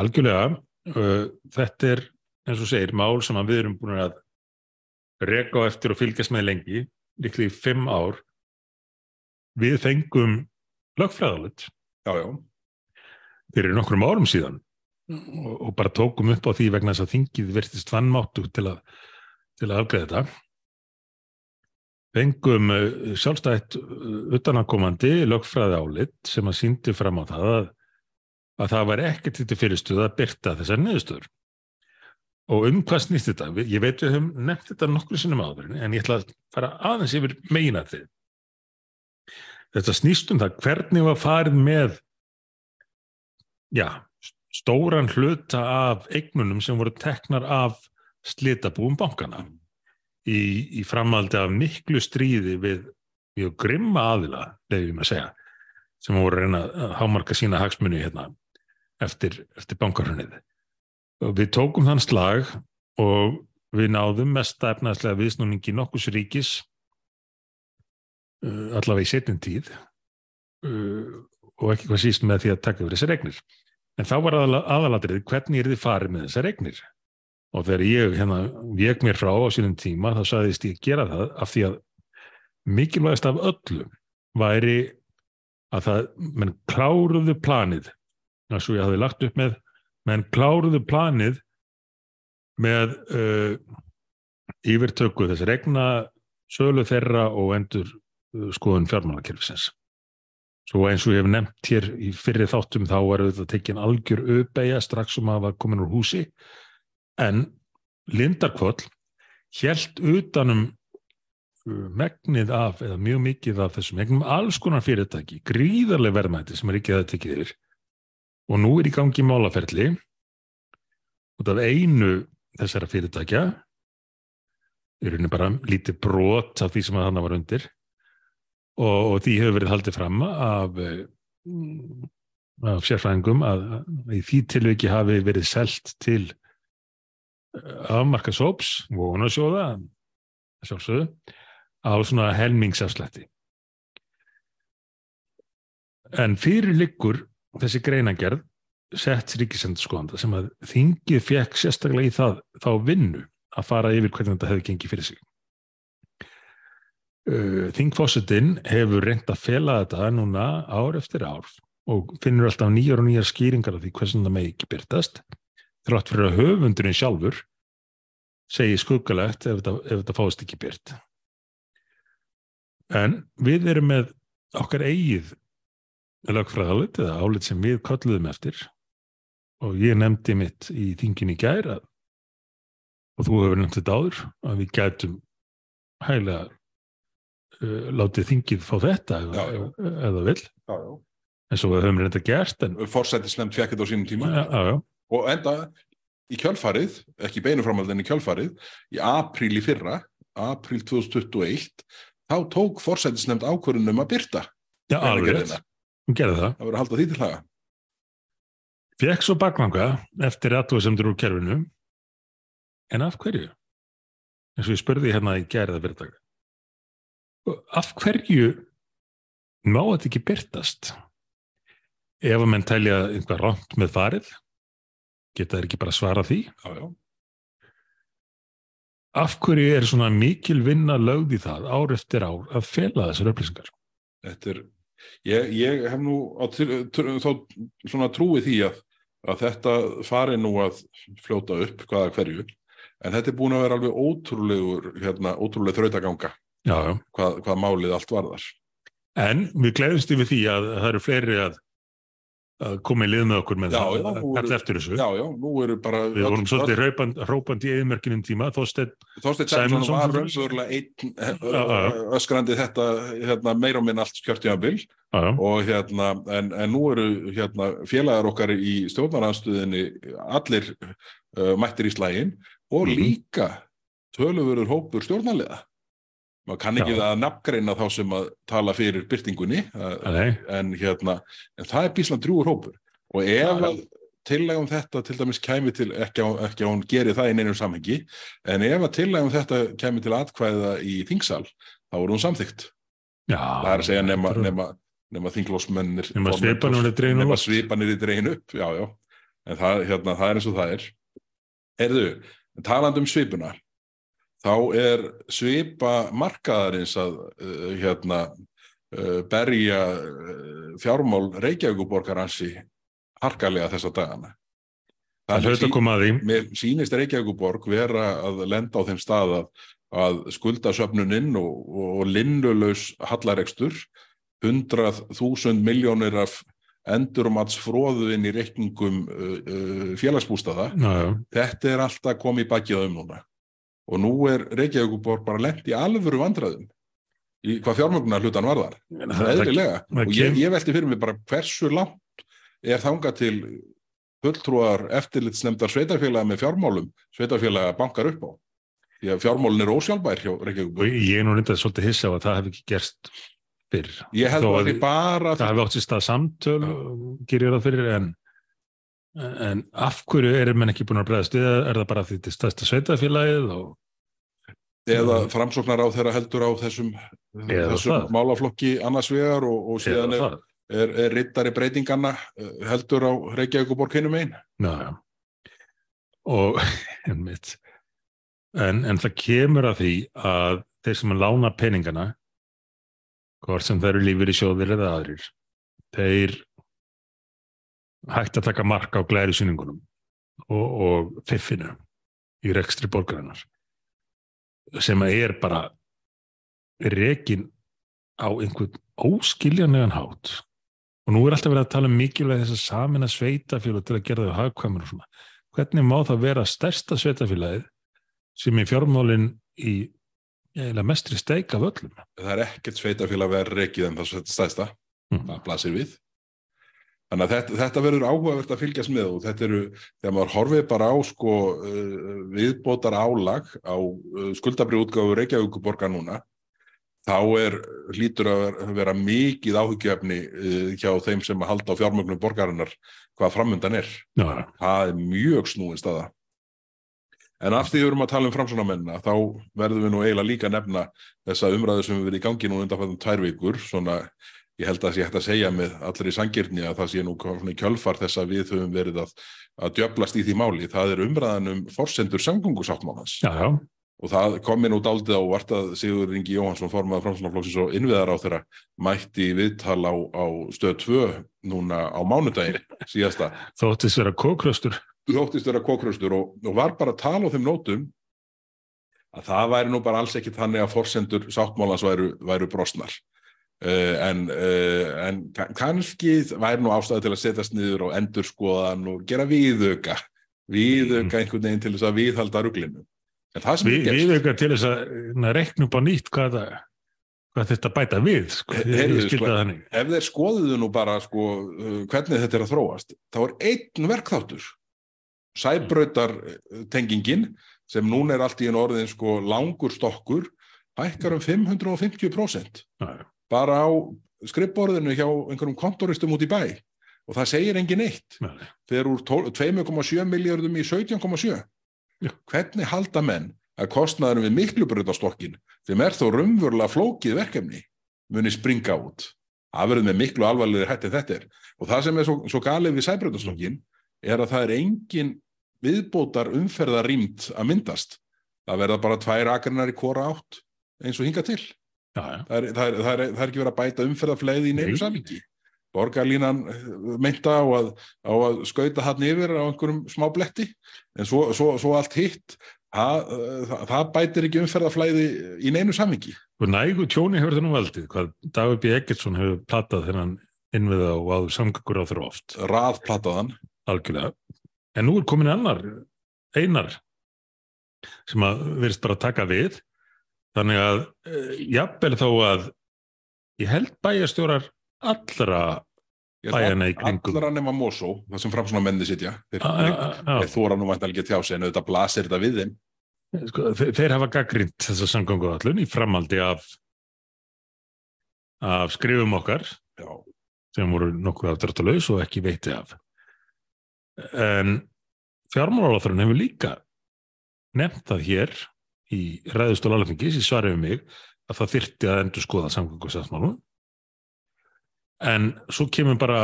Algjörlega, uh, þetta er eins og segir mál sem að við erum búin að reka á eftir og fylgjast með lengi, líklega í fimm ár. Við fengum lögfræðalut fyrir nokkrum árum síðan og, og bara tókum upp á því vegna þess að þingið virtist vannmáttu til að, til að afgreða þetta. Fengum uh, sjálfstætt uh, utanakomandi lögfræði álit sem að síndi fram á það að, að það var ekkert til fyrirstuð að byrta þessar niðurstöður. Og um hvað snýst þetta? Við- Ég veit við höfum nefnt þetta nokkru sinnum áður en ég ætla að fara aðeins yfir meina þið. Þetta snýst um það hvernig var farið með já, stóran hluta af eignunum sem voru teknar af slitabúum bankana í, í framaldi af miklu stríði við mjög grimma aðila, leiðum að segja, sem voru reyna að hámarka sína hagsmunni hérna eftir, eftir bankarhunnið. Við tókum þann slag og við náðum mest efnaðslega viðsnúningi nokkus ríkis uh, allavega í setjum tíð uh, og ekki hvað síst með því að taka yfir þessar regnir. En þá var aðal, aðalatrið hvernig er þið farið með þessar regnir? Og þegar ég hérna vek mér frá á sínum tíma þá sagðist ég gera það af því að mikilvægast af öllu væri að það, menn kláruðu planið, eins og ég hafði lagt upp með, menn kláruðu planið með uh, yfirtöku þess regna sölu þeirra og endur skoðun fjármálakerfisins. Svo eins og ég hef nefnt hér í fyrri þáttum þá var auðvitað tekin algjör uppeyja strax sem að var komin úr húsi en Lindarkvöll hjælt utanum uh, megnið af eða mjög mikið af þessum megnum alls konar fyrirtæki, gríðarlega verðmæti sem er ekki að tekið yfir og nú er í gangi málaferli út af einu þessara fyrirtækja í rauninni bara lítið brot af því sem þannig var undir og, og því hefur verið haldið fram af, eh, af sérfræðingum að, að í því tilviki hafi verið selt til afmarka sóps, vonasjóða sjálfsögðu, á svona helmingsafslætti. En fyrir liggur þessi greinagerð sett ríkisendurskoðanda sem að þingið fekk sérstaklega í það þá vinnu að fara yfir hvernig þetta hefði gengið fyrir sig. Uh, Þingfossetinn hefur reynd að fela þetta núna ár eftir ár og finnur alltaf nýjar og nýjar skýringar af því hversin það megi ekki byrtast þrátt fyrir að höfundurinn sjálfur segi skuggalegt ef þetta, ef þetta fáist ekki byrt. En við erum með okkar eigið lögfræðalit eða álit sem við kalluðum eftir og ég nefndi mitt í þingin í gær að, og þú hefur nefnt þetta áður að við gætum hæglega uh, látið þingið fá þetta ef,
Já, já.
það vil
já, já.
eins og við höfum reynda gert en
Forsættisnefnd fekk þetta á sínum tíma
já, já, já,
og enda í kjölfarið, ekki beinu framhald en í kjölfarið, í apríl í fyrra, apríl 2021, þá tók forsættisnefnd ákvörðunum að byrta.
já alveg rétt. Hún gerði það
Það verður að halda því til haga.
fekk svo bakvanga eftir aðtóðasemdur úr kerfinu en af hverju? eins og ég spurði hérna í gerða fyrirtæk af hverju má þetta ekki byrtast ef að menn telja einhvað rámt með farið geta þeir ekki bara svara því
Já, já.
af hverju er svona mikil vinna lögð í það ár eftir ár að fela þessar upplýsingar
Þetta er, ég, ég hef nú á, þá svona trúið því að, að þetta fari nú að fljóta upp hvaða hverju, en þetta er búin að vera alveg ótrúlegur, hérna, ótrúleg þrautaganga hvað, hvað málið allt varðar.
en við gleðumst yfir því að það eru fleiri að, í lið með okkur með
Já,
það
já,
að
nú
kalla eftir þessu.
Já, já, nú eru bara...
við vorum svolítið hrópandi í eðimörkinum tíma. Sæmundsson
Sæmundsson var einn
já.
öskrandi þetta hérna, meira og minn allt
já,
og hérna, en, en nú eru hérna, félagar okkar í stjórnaranstöðinni allir uh, mættir í slægin og
Mhm.
líka töluvurur hópur stjórnarliða maður kann ekki
Já.
að nafngreina þá sem að tala fyrir byrtingunni en hérna, en það er bíslan drúur hópur og ef að tillegum þetta til dæmis kæmi til, ekki að, hún geri það í neinum samhengi, en ef að tillegum þetta kæmi til atkvæða í þingsal, þá er hún samþygt.
já
Það er að segja nema, nema, nema þinglósmennir.
Nema svipanir
í dregin upp, já, já. en það, hérna, það er eins og það er. Heyrðu, talandi um svipuna, þá er svipa markaðarins að uh, hérna, uh, berja uh, fjármál Reykjavíkuborgaransi harkalega þessa dagana.
Það hlaut að koma að því.
Mér sýnist Reykjavíkuborg vera að lenda á þeim stað að, að skulda söpnuninn og, og linnulaus hallarekstur, 100.000 miljónir af endurmatsfróðu inn í reikningum uh, félagsbústaða.
Já.
Þetta er alltaf komið bakið um núna. Og nú er Reykjavíkuborg bara lent í alvöru vandræðum í hvað fjármögnunar hlutan varðar. Eðlilega. Og ég, ég velti fyrir mig bara hversu langt er þangað til fulltrúar eftirlitsnemdar sveitafélaga með fjármálum sveitafélaga bankar upp á. Því að fjármálun er ósjálfbær hjá
Og
Reykjavíkuborg.
ég er nú reyndað svolítið hissa á að það hef ekki gerst fyrr.
Ég held að
það hefði átt sér stað samtöl gerir ég það fyrir en en af hverju eru menn ekki búin að bregðast við er það bara því þetta er stærsta sveitafélagið og
eða framsóknar á þeirra heldur á þessum, þessum málaflokki annars vegar og, og síðan er, er, er rittari breytinganna eh, heldur á Reykjavíkuborg hinum einn.
Já, já. Og einmitt. En, en það kemur að því að þeir sem að lána peningana, hvort sem þeir eru lífur í sjóðir eða aðrir, þeir hægt að taka mark á glæri sýningunum og, og fiffinu í rekstri borgarinnar sem að er bara rekin á einhvern óskiljanlegan hátt og nú er alltaf verið að tala um mikilvæg þess að samina sveitafélag til að gera þau hagkvæmur og svona. Hvernig má það vera stærsta sveitafélagið sem í fjármálinn í eiginlega mestri steik af öllum?
Það er ekkert sveitafélag verið reikið en það stæðsta.
Mm.
Það blasir við. Þannig að þetta, þetta verður áhugavert að fylgjast með og þetta eru, þegar maður horfið bara á sko uh, viðbótar álag á uh, skuldabriútgáfu Reykjavíkuborgar núna, þá er hlýtur að vera, mikið áhyggjöfni uh, hjá þeim sem að halda á fjármögnum borgarinnar hvað framundan er.
Já.
Það er mjög snúin staða. En af því við erum að tala um framsónamennina, þá verðum við nú eiginlega líka nefna þessa umræðu sem við verið í gangi nú undanfæðum tvær vikur, svona ég held að það sé hægt að segja með allri sangirni að það sé nú svona í kjölfar þess að við höfum verið að, að djöblast í því máli. Það er umræðan um forsendur samgöngusáttmálans
Já, já.
og það kom mér nú daldið á vart að Sigur Ingi Jóhansson formaði framsónaflokksins og innviðar á þeirra mætti í viðtal á, á stöð 2 núna á mánudaginn síðasta
Þóttist vera kókröstur.
þóttist vera kókröstur og, og var bara að tala á þeim nótum að það væri nú bara alls ekki þannig að forsendur sáttmálans væru, væru brosnar. Uh, en, uh, en ka- kannski væri nú ástæði til að setjast niður og endurskoðan og gera viðauka viðauka einhvern veginn til þess að viðhalda. En það er gerst-
við eitthvað til þess að na, rekna upp á nýtt hvað, það, hvað þetta bæta við. Sko.
He-
Ég
heyrðu,
skildi
sko-
það
ef þeir skoðuðu nú bara sko, uh, hvernig þetta er að þróast þá er einn verkþáttur sæbrautar uh, tengingin sem núna er allt í einu orðin sko, langur stokkur hækkar um 550%
Já, já.
Bara á skrifborðinu hjá einhverjum kontoristum út í bæ. Og það segir engin eitt. Þeir úr 12 2,7 miljardum í 17,7
Já.
hvernig halda menn að kostnaðurum við miklubrautastokkin sem er þó rumvörlega flókið verkefni muni springa út? Það verður með miklu alvarlegri hætti en þetta er. Og það sem er svo, svo galið við sæbrautastokkin er að það er engin viðbótar umferðar rýmt að myndast. Það verða bara tvær akrinar í hvora átt eins og hinga til. Það er, það, er, það, er, það er ekki verið að bæta umferðarfleið í neinu
Nei.
samlingi. Borgarlínan eh, meinta á að, á að skauta hann yfir á einhverjum smá bletti en svo, svo, svo allt hitt það, það, það bætir ekki umferðarflæði í neinu samlingi.
Og nægu tjóni hefur það nú valdið. Hvað Dagur B. Eggertsson hefur platað þennan innviða og áður samgöngur á þeirra oft. Algjörlega. En nú er komin annar, einar, sem að verðist bara taka við. Þannig að uh, jafnvel þó að ég held bæjarstjórar allra
Ég
Bæjanna í kringum.
Allra nema Mosó, það sem fram svona menni sitja. Þeir,
a-
þeir,
a- a-
þeir þóra nú væntanlega ekki að tjá sig en auðvitað blasir þetta við þeim.
sko, þeir, þeir hafa gaggrind þessa samgönguallun í framaldi af, af skrifum okkar
Já,
sem voru nokkuð afdráttalaus og ekki veiti af. En fjármálaráþurinn hefur líka nefnt það hér í ræðustól alvegis í svarið um mig að það þyrfti að endur skoða samgöngusáttmálum. En svo kemur bara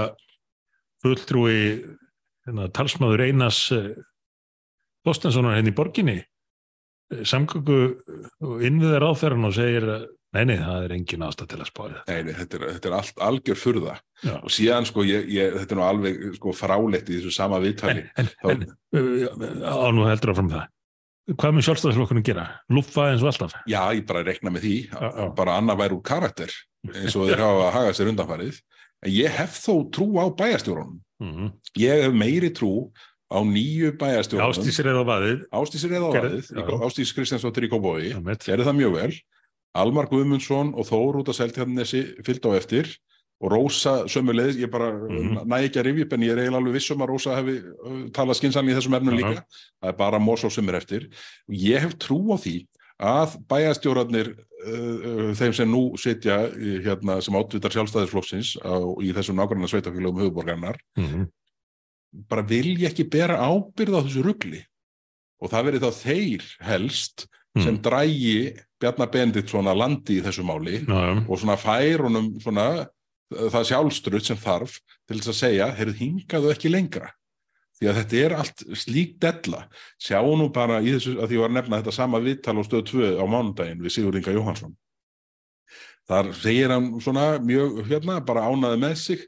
fulltrúi hérna, talsmaður Einars Þorstenssonar henni hérna í borginni samgöngu og innviðar áferðan og segir nei, nei, það er engin ástæð til að spája
Nei, nei, þetta er, þetta er allt algjör furða
Já.
og síðan sko, ég, ég, þetta er nú alveg sko, frálegt í þessu sama viðtali
En,
Þá-
en uh, á nú heldur áfram það hvað mun sjálfstæðisflokkurinn gera? Lúffa eins og alltaf?
Já, ég bara rekna með því.
Já, já.
bara annað væri úr karakter eins og þeir hafa að haga sér undanfarið. En ég hef þó trú á bæjastjórunum
mm
ég hef meiri trú á nýju bæjastjórunum
Ástísir eða vaðið.
Ástísir eða
Gerði-
vaðið. Ástís Kristjánsdóttir í
Einmitt.
gerði það mjög vel. Almar Guðmundsson og Þór út að Seltjarnesi fylgd á eftir og Rósa sömulegis, ég bara
Mhm.
næ ekki að rifja upp en ég er eiginlega alveg viss um að Rósa hefði uh, talað skynsannlega í þessum efnum
Já.
líka það er bara Mosó sem er eftir og ég hef trú á því að bæjastjórarnir uh, uh, þeim sem nú sitja í, hérna, sem átvitar sjálfstæðisflokksins á, í þessum nákvæmna sveitafélagum höfuborgarnar
mm
bara vilja ekki bera ábyrð á þessu rugli og það verið þá þeir helst sem drægi Bjarnar Benditsson að landi í þessu máli
Já, já.
og svona fær honum svona uh, það sjálfstrutt sem þarf til þess að segja, heyrðu hingaðu ekki lengra. Því að þetta er allt slík della, sjá nú bara í þessu að því var nefna þetta sama viðtal á stöð 2 á mánudaginn við Sigur Inga Jóhansson þar segir hann svona mjög hérna bara ánaði með sig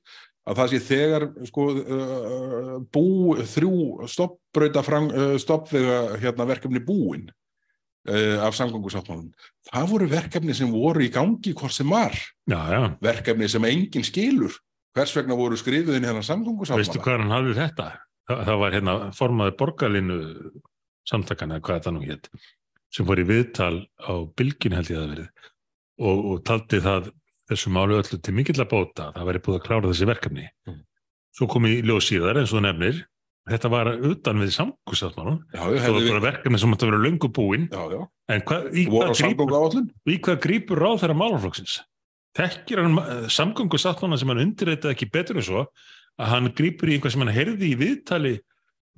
að það sé þegar sko uh, bú þrjú stoppbrauta uh, stoppvega hérna verkefni búin uh, af samgöngusáttmálum það voru verkefni sem voru í gangi hvort sem var,
já, já.
verkefni sem enginn skilur hvers vegna voru inn í hennar
Veistu hvað hann hafði þetta? Það, það var hérna formaði borgarlínu samtakana, hvað þetta nú hétt, sem fór í viðtal á bylgin held ég að verið og, og taldi það þessu málu öllu til mikill að bóta, það væri búið að klára þessi verkefni.
Mm.
Svo kom í ljós síðar eins og nefnir, þetta var utan við það
hefði
var bara verkefni sem átti að vera löngu búin,
já, já,
en hvað, í, hvað grípur,
samgönguáallun
í hvað grípur ráð þeirra málaflokksins? Þekkir hann samgöngusáttmála sem hann undirreitaði ekki betur en svo að hann grípur í einhvað sem hann heyrði í viðtali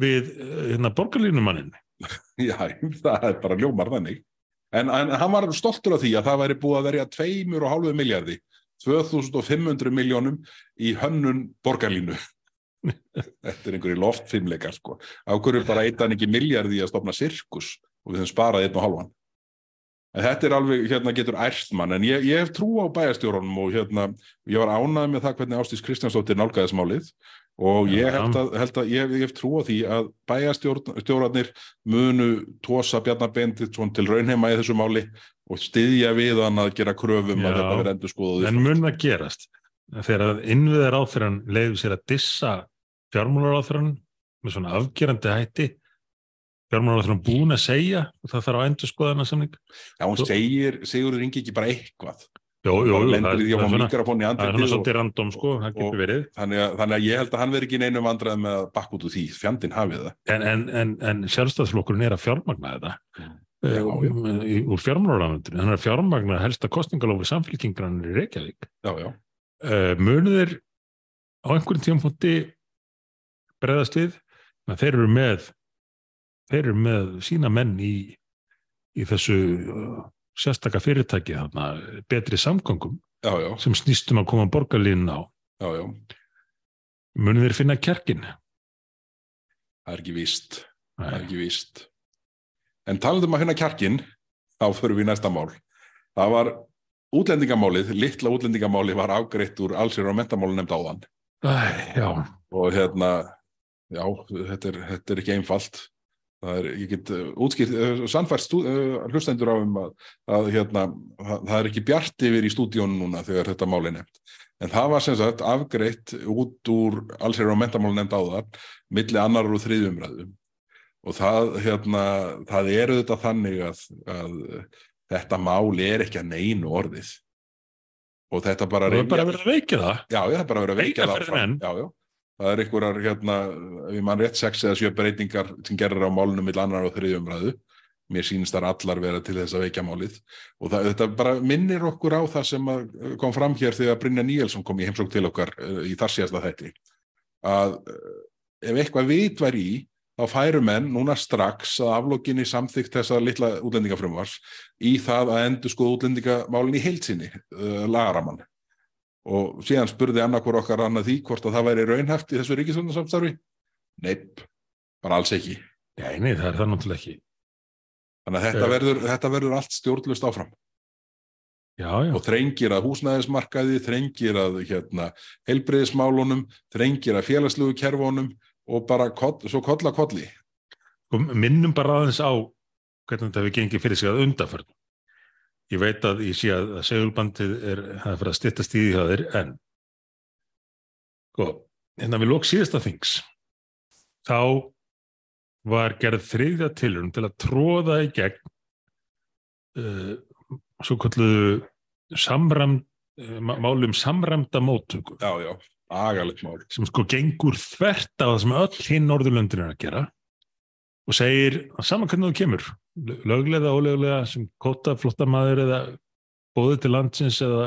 við eh, hérna, borgarlínumannin.
Já, það er bara ljómar þannig. En, en hann var stoltur af því að það væri búið að verja tveimur og hálfu miljardi, 2500 miljónum í hönnun borgarlínu. Þetta er einhverju loftfimleikar, sko. Á hverju bara eitt hann ekki miljardi að stopna sirkus og við höfum sparað einn og hálfan. En þetta er alveg, hérna getur ært mann, en ég, ég hef trú á bæjastjórunum og hérna, ég var ánægð með það hvernig Ástís Kristjánsdóttir nálgæðismálið og ég held að, held að ég, ég trú á því að bæjastjórnarnir munu tósa Bjarnar Benditsson til raunheima í þessu máli og styðja við hann að gera kröfum að
Já.
þetta verði endur skoðuð.
En mun það gerast þegar innviðar áþrann leiður sér að dissa fjármálar áþrann með svona afgerandi hætti fjármálar áþrann búin að segja og það þarf að endur skoðana samning.
Já, hún segir, Sigurður Ingi ekki bara eitthvað.
Jó, jó,
Bara
jú,
lendir í því að
það er svona, það er svona svolítið random sko, það getur verið.
þannig að, þannig að ég held að hann veri ekki neinum vandræðum með að bakka út úr því, fjandinn hafið það.
En, en, en, en sjálfstæðsflokkurinn er að fjármagna þetta
Já,
uh,
já.
í- úr fjármálaráðundinu. Hann er að fjármagna helsta kostningalófi samfélkingarnir í Reykjavík.
Já, já.
Uh, munu þeir á einhverjum tímpunkti breðast við að þeir eru með þeir eru með sína menn í, í þessu uh, sérstaka fyrirtæki þarna, betri samgöngum
Já, já,
sem snýstum að koma borgarlínu á.
já.
Munu þeir finna kjarkin?
Það er ekki víst. Það er ekki víst. En talandi um að finna kjarkin, þá förum við í næsta mál. Það var útlendingamálið, litla útlendingamálið var afgreitt úr allsýr og mentamálu nefnd áðan.
Æ,
Og hérna, já, þetta er, þetta er ekki einfalt. Það er, ég get uh, útskilt, uh, sannfært uh, hlustendur á um að, að hérna, það, það er ekki bjart yfir í stúdíónu núna þegar þetta mál er nefnt. En það var sem sagt afgreitt út úr allsýr og mentamálu nefnd áðan, milli annar og þriðjumræðum. Og það, hérna, það er auðvitað þannig að, að þetta mál er ekki að neinu orðið. Og þetta bara
það er bara
rifjar-
verið að veikja það.
Já, það er bara verið að veikja það. Já, já. Það er einhverjar, hérna, ég mann rétt sex eða sjö breytingar sem gerir á málunum mill annar og þriðjum ræðu. Mér sýnist þar allar vera til þess að veikja málið. Og það, þetta bara minnir okkur á það sem uh, kom fram hér þegar Brynja Níelsson kom í heimsók til okkar uh, í þar síðasta þætti. Að uh, ef eitthvað vit var í, þá færu menn núna strax að aflókinni samþykkt þessa litla útlendingafrumvars í það að endur skoða útlendingamálin í heilsinni, lagaramann og síðan spurði annarkur okkar annað því hvort að það væri raunhæft í þessu ríkisvöndarsamstarfi Neip, bara alls ekki.
Nei, nei, það er það náttúrulega ekki.
Þannig að þetta,
Eh.
verður, þetta verður allt stjórnlust áfram
Já, já,
og þrengir að húsnæðismarkaði, þrengir að hérna, heilbreyðismálunum, þrengir að félagslegu kerfunum og bara koll, svo kolla kolli.
og minnum bara aðeins á hvernig þetta hefur gengið fyrir sig að undarförn. Ég veit að ég sé að að segulbandið er, það er fyrir að styttast í því hjá þeir, en sko, hérna við lók síðasta þings, þá var gerð þriðja tilurinn til að tróða í gegn uh, svo kalluðu samram, uh, málum samramda móttöku.
Já, já, agalegt mál.
sem sko gengur þvert á það sem öll hinn Norðurlöndin er að gera og segir að saman hvernig þú kemur löglega, óleglega sem kóta flottamæður eða bóðið til landsins eða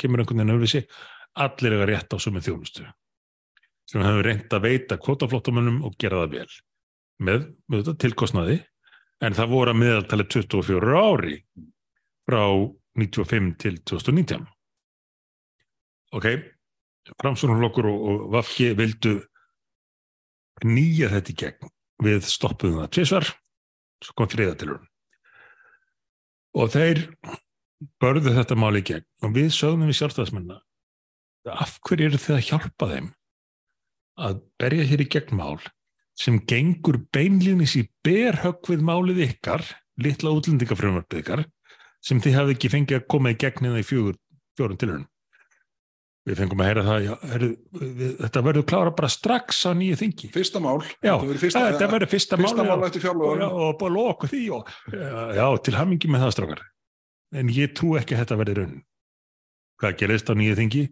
kemur einhvern veginn öfri sig allir eiga rétt á sömu þjónustu. Sem hefur reynt að veita kvótaflottamönnum og gera það vel með, með þetta tilkostnaði. En það voru að meðaltali 24 ári frá 95 til 2019 ok framsvonarflokkur og, og Vafki vildu nýja þetta í gegn við stoppuðum það tvisvar svo kom þriðatilurinn og þeir börðu þetta mál í gegn. Og við sögum við sjálfstæðismenna af hverju eru þið að hjálpa þeim að berja hér í gegn mál sem gengur beinlýnis í berhögg við málið ykkar litla útlendingafrömmarpið ykkar sem þið hafði ekki fengið að koma í gegn eða í fjögur, fjórun tilurinn við fengum að heyra það já, heru, við, þetta verður klára bara strax á nýju þingi.
Fyrsta mál.
Já,
Þetta verður fyrsta,
verður fyrsta, mál
mál eftir
og,
fjárlöðum.
og búið að loka því og, já, til hamingi með það strákar. En ég trú ekki að þetta verði raun hvað gerist á nýju þingi?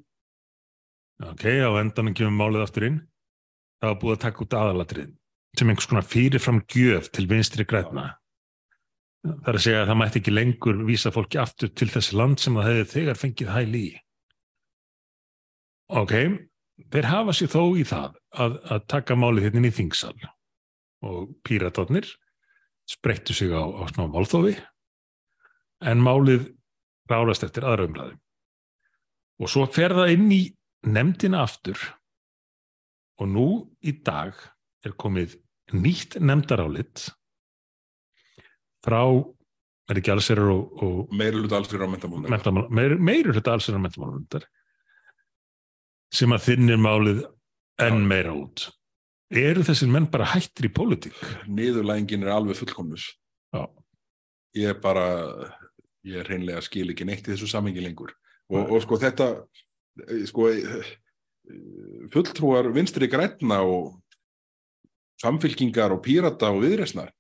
Ok, á endanum kemur málið aftur inn. Það var búið að taka út aðalatrið sem einhvers konar fyrirfram gjöf til vinstri græna það er að segja að það mætti ekki lengur vísa fólki aftur til þessi land sem það hefði þegar fengið hæl í ok þeir hafa sér þó í það að, að taka málið hérna í þingsal. Og píratarnir spreyttu sig á, á smá málþófi en málið ráðast eftir aðra umræði og svo fer það inn í nefndina aftur. Og nú í dag er komið nýtt nefndarálit frá er ekki alls og, og
Meiri hluta alls fyrir á mentamónu.
menntamál, meir, meiri hluta alls er að menntamálundar sem að þinnir málið enn meira út eru þessir menn bara hættir í pólitík
Niðurlægingin er alveg fullkomnus.
Já.
Ég er bara, ég er hreinlega skil ekki neitt í þessu samengi lengur. Og, og sko þetta, sko, fulltrúar vinstri grænna og samfylkingar og pírata og viðresnar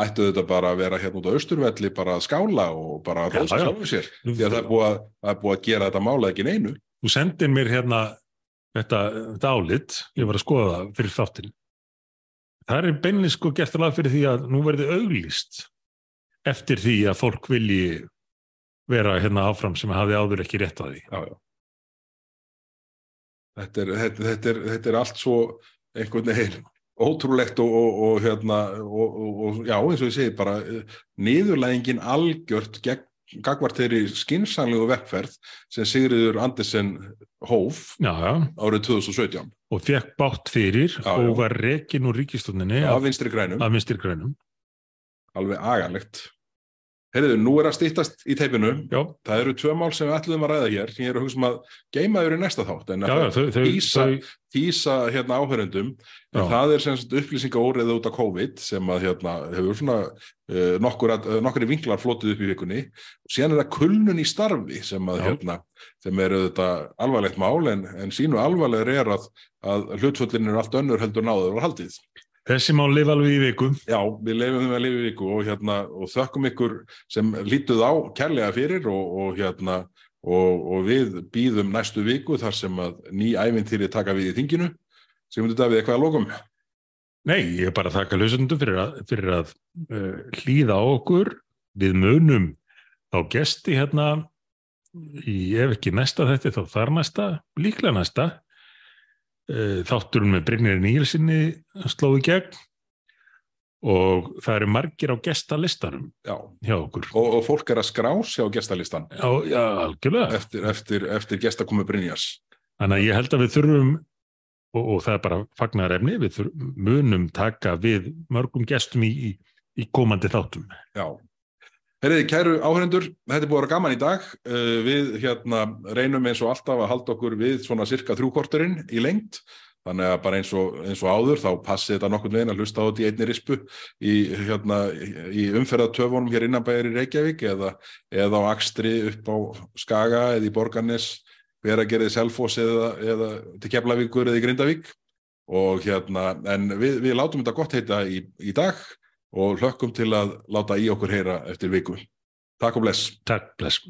ættu þetta bara að vera hérna út á austurvelli bara að skála og bara að
já.
sjálfur sér því að það er búið að, er búið að gera þetta mála ekki neinu
þú sendir mér hérna þetta, þetta álit, ég var að skoða það fyrir þáttin það er beinlega sko gert alveg fyrir því að nú verði auglýst eftir því að fólk vilji vera hérna áfram sem hafi áður ekki rétt að því
já, já. Þetta, er, þetta, þetta, er, þetta er allt svo einhvern veginn ótrúlegt og, og, og hérna og, og já eins og ég segi bara eh, niðurlægingin algjört gegn gagvart þeirri skinsanlegu vekkferð sem Sigriður Andersen hóf
já, já,
árið 2017
og fekk bátt fyrir
Já,
og var rekin úr ríkistunninni
af
af,
vinstri grænum. Alveg agalegt Heyrðu, nú er að stýttast í teipinu.
Já,
það eru tvö mál sem við ætluðum að ræða hér. Sem ég er að hugsa um að geima yfir í næsta þátt en
þau,
tísa hérna áhörendum það er sem sagt upplýsinga óriða út af COVID sem að hérna hefur svona uh, nokkur, uh, nokkur vinklar flotið upp í vikunni. Og síðan er það kulnun í starfi sem að
Já.
hérna sem er þetta alvarlegt mál en, en sínu alvarlegur er að, að hlutföllin eru allt önnur heldur náður og haldið.
Þessi má lifa alveg í viku.
Já, við að lifa í viku og hérna og þökkum ykkur sem lítuð á kærlega fyrir og, og hérna og, og við býðum næstu viku þar sem að ný ævintýri taka við í þinginu. Sem myndu Davíð eitthvað að lókum.
Nei, ég er bara að þakka hljósundum fyrir að, fyrir að uh, hlýða á okkur. Við munum á gesti hérna í ef ekki næsta þetta þá þar næsta, líklega næsta uh, þátturinn með Brynjar Níelsinni sló í gegn og það eru margir á gestalistanum
Já,
hjá okkur.
Og, og fólk er að skrá sig á gestalistan.
Já, já, algjörlega.
Eftir, eftir, eftir gestakomu Brynjars.
Þannig að ég held að við þurfum og, og það er bara fagnar efni, við þur, munum taka við mörgum gestum í, í, í komandi þáttum.
Já, Herriði, kæru áhörendur, þetta er búið að vera gaman í dag. Uh, við hérna reynum eins og alltaf að halda okkur við svona cirka þrjúkorturinn í lengt. Þannig að bara eins og, eins og áður þá passi þetta nokkur veginn að hlusta á þetta í einni rispu í, hérna, í umferðatöfunum hér innanbæðir í Reykjavík eða, eða á Akstri upp á Skaga eða í Borgarnes, vera að gera þið Selfos eða, eða til Keflavíkur eða í Grindavík. Og hérna, en við, við látum þetta gott heita í, í dag og hlökkum til að láta í okkur heyra eftir viku. Takk og bless.
Takk, bless.